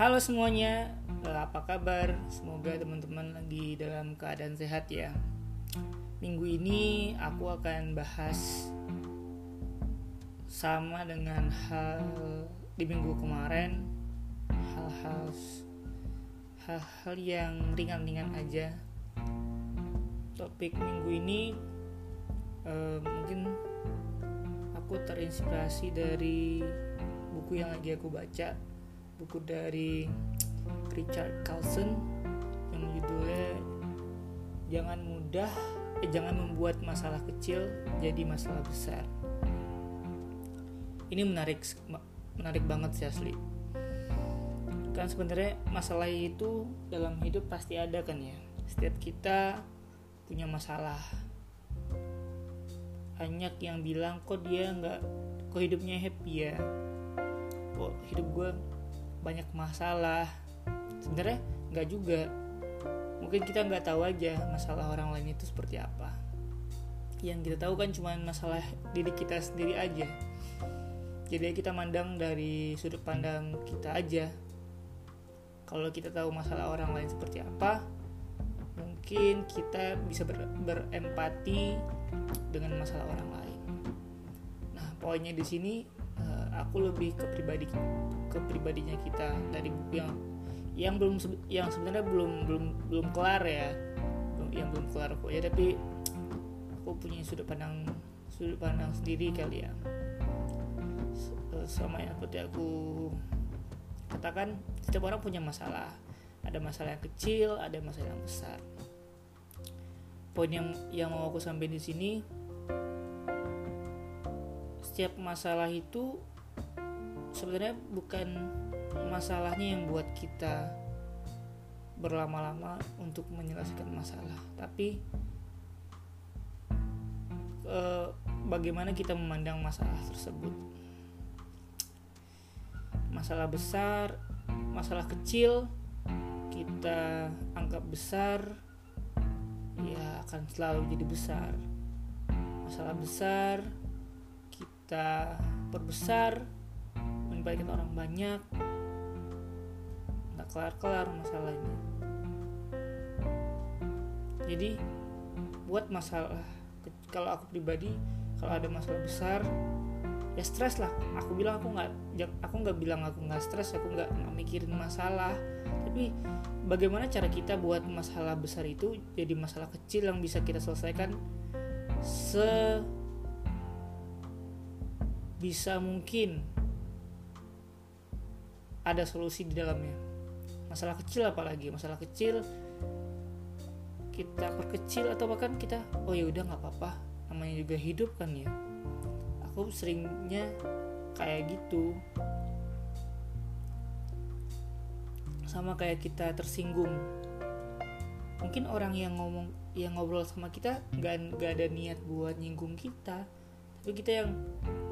Halo semuanya, apa kabar? Semoga teman-teman lagi dalam keadaan sehat ya. Minggu ini aku akan bahas sama dengan hal di minggu kemarin, hal-hal hal-hal yang ringan-ringan aja. Topik minggu ini eh, mungkin aku terinspirasi dari buku yang lagi aku baca buku dari Richard Carlson yang judulnya jangan mudah eh, jangan membuat masalah kecil jadi masalah besar. Ini menarik menarik banget sih asli. Kan sebenarnya masalah itu dalam hidup pasti ada kan ya. Setiap kita punya masalah. Banyak yang bilang kok dia nggak kok hidupnya happy ya? Kok hidup gue banyak masalah. Sebenarnya nggak juga. Mungkin kita nggak tahu aja masalah orang lain itu seperti apa. Yang kita tahu kan cuma masalah diri kita sendiri aja. Jadi kita mandang dari sudut pandang kita aja. Kalau kita tahu masalah orang lain seperti apa mungkin kita bisa ber berempati dengan masalah orang lain. Nah poinnya di sini aku lebih ke pribadi ke pribadinya kita. Dari yang yang belum yang sebenarnya belum belum belum kelar ya. Yang belum kelar kok ya tapi aku punya sudut pandang sudut pandang sendiri kali ya. Sama yang seperti aku katakan setiap orang punya masalah. Ada masalah yang kecil ada masalah yang besar. Poin yang yang mau aku sampaikan di sini setiap masalah itu sebenarnya bukan masalahnya yang buat kita berlama-lama untuk menyelesaikan masalah, tapi e, bagaimana kita memandang masalah tersebut. Masalah besar, masalah kecil kita anggap besar, ya akan selalu jadi besar. Masalah besar kita perbesar melibatkan orang banyak nggak kelar-kelar masalahnya. Jadi buat masalah kalau aku pribadi kalau ada masalah besar ya stres lah. Aku bilang aku nggak aku nggak bilang aku nggak stres aku nggak mikirin masalah. Tapi bagaimana cara kita buat masalah besar itu jadi masalah kecil yang bisa kita selesaikan se bisa mungkin ada solusi di dalamnya. Masalah kecil apalagi masalah kecil kita perkecil atau bahkan kita oh ya udah nggak apa-apa. Namanya juga hidup kan ya. Aku seringnya kayak gitu. Sama kayak kita tersinggung. Mungkin orang yang ngomong yang ngobrol sama kita nggak nggak ada niat buat nyinggung kita tapi kita yang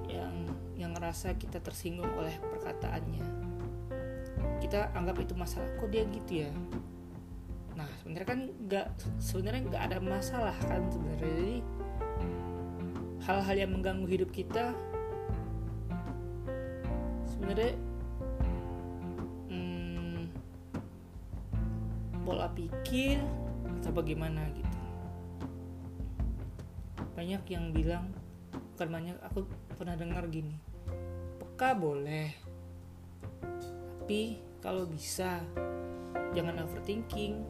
yang yang ngerasa kita tersinggung oleh perkataannya. Kita anggap itu masalah. Kok dia gitu ya? Nah sebenarnya kan nggak sebenarnya nggak ada masalah kan sebenarnya. Jadi hal-hal yang mengganggu hidup kita sebenarnya hmm, pola pikir atau bagaimana gitu. Banyak yang bilang bukan banyak aku pernah dengar gini. Peka boleh tapi kalau bisa jangan overthinking.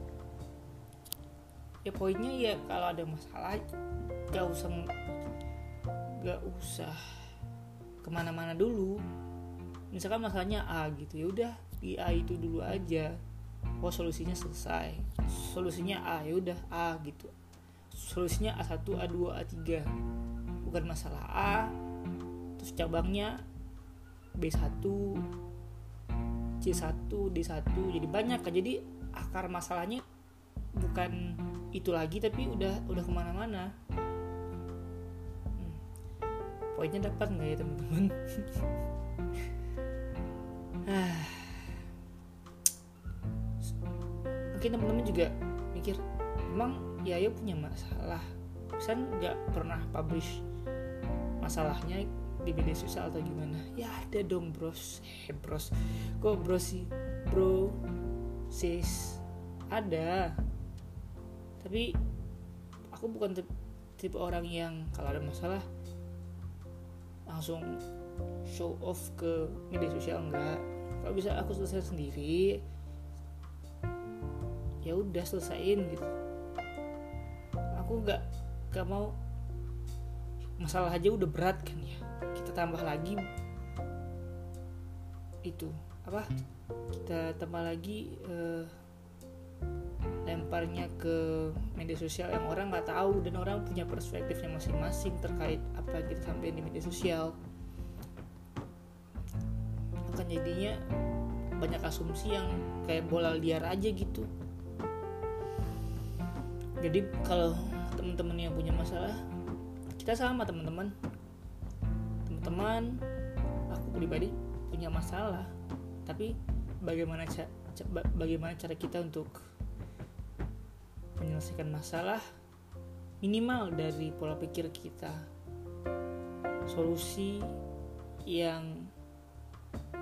Ya poinnya ya kalau ada masalah gak usah gak usah ke mana-mana dulu. Misalkan masalahnya A gitu ya udah di A itu dulu aja. Oh solusinya selesai. Solusinya A ya udah A gitu. Solusinya A1 A2 A3 bukan masalah A terus cabangnya B1 C1 D1 jadi banyak kan jadi akar masalahnya bukan itu lagi tapi udah udah ke mana-mana. Hmm. poinnya dapat nggak ya teman-teman? Mungkin teman-teman juga mikir emang ya ayo punya masalah? Bisa nggak pernah publish masalahnya di media sosial atau gimana? Ya ada dong bros. Eh bros. Kok bros sih? Bro sis. Ada. Tapi aku bukan tipe orang yang kalau ada masalah langsung show off ke media sosial enggak. Kalau bisa aku selesai sendiri ya udah selesaiin gitu. Aku nggak nggak mau masalah aja udah berat kan ya. Kita tambah lagi itu apa kita tambah lagi uh, lemparnya ke media sosial yang orang nggak tahu dan orang punya perspektifnya masing-masing terkait apa yang kita sampaikan di media sosial. Akan jadinya banyak asumsi yang kayak bola liar aja gitu. Jadi kalau teman-teman yang punya masalah kita sama teman-teman. Teman-teman aku pribadi punya masalah. Tapi bagaimana ca bagaimana cara kita untuk menyelesaikan masalah minimal dari pola pikir kita. Solusi yang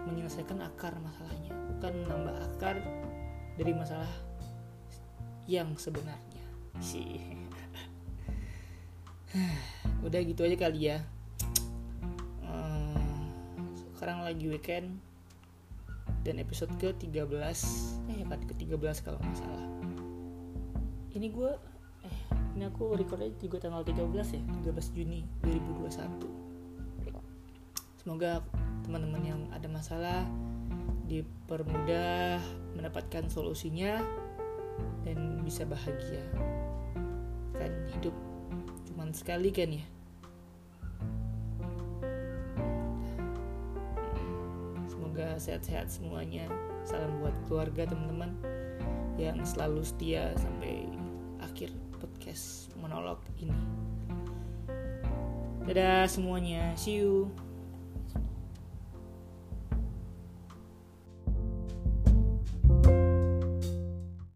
menyelesaikan akar masalahnya bukan menambah akar dari masalah yang sebenarnya. Sih udah gitu aja kali ya. Eh, sekarang lagi weekend dan episode ke 13 eh kan ke 13 kalau nggak salah. Ini gue eh ini aku recordnya juga tanggal 13 ya 13 Juni 2021 semoga teman-teman yang ada masalah dipermudah mendapatkan solusinya dan bisa bahagia. Kan hidup sekali kan ya? Semoga sehat-sehat semuanya. Salam buat keluarga teman-teman yang selalu setia sampai akhir podcast monolog ini. Dadah semuanya. See you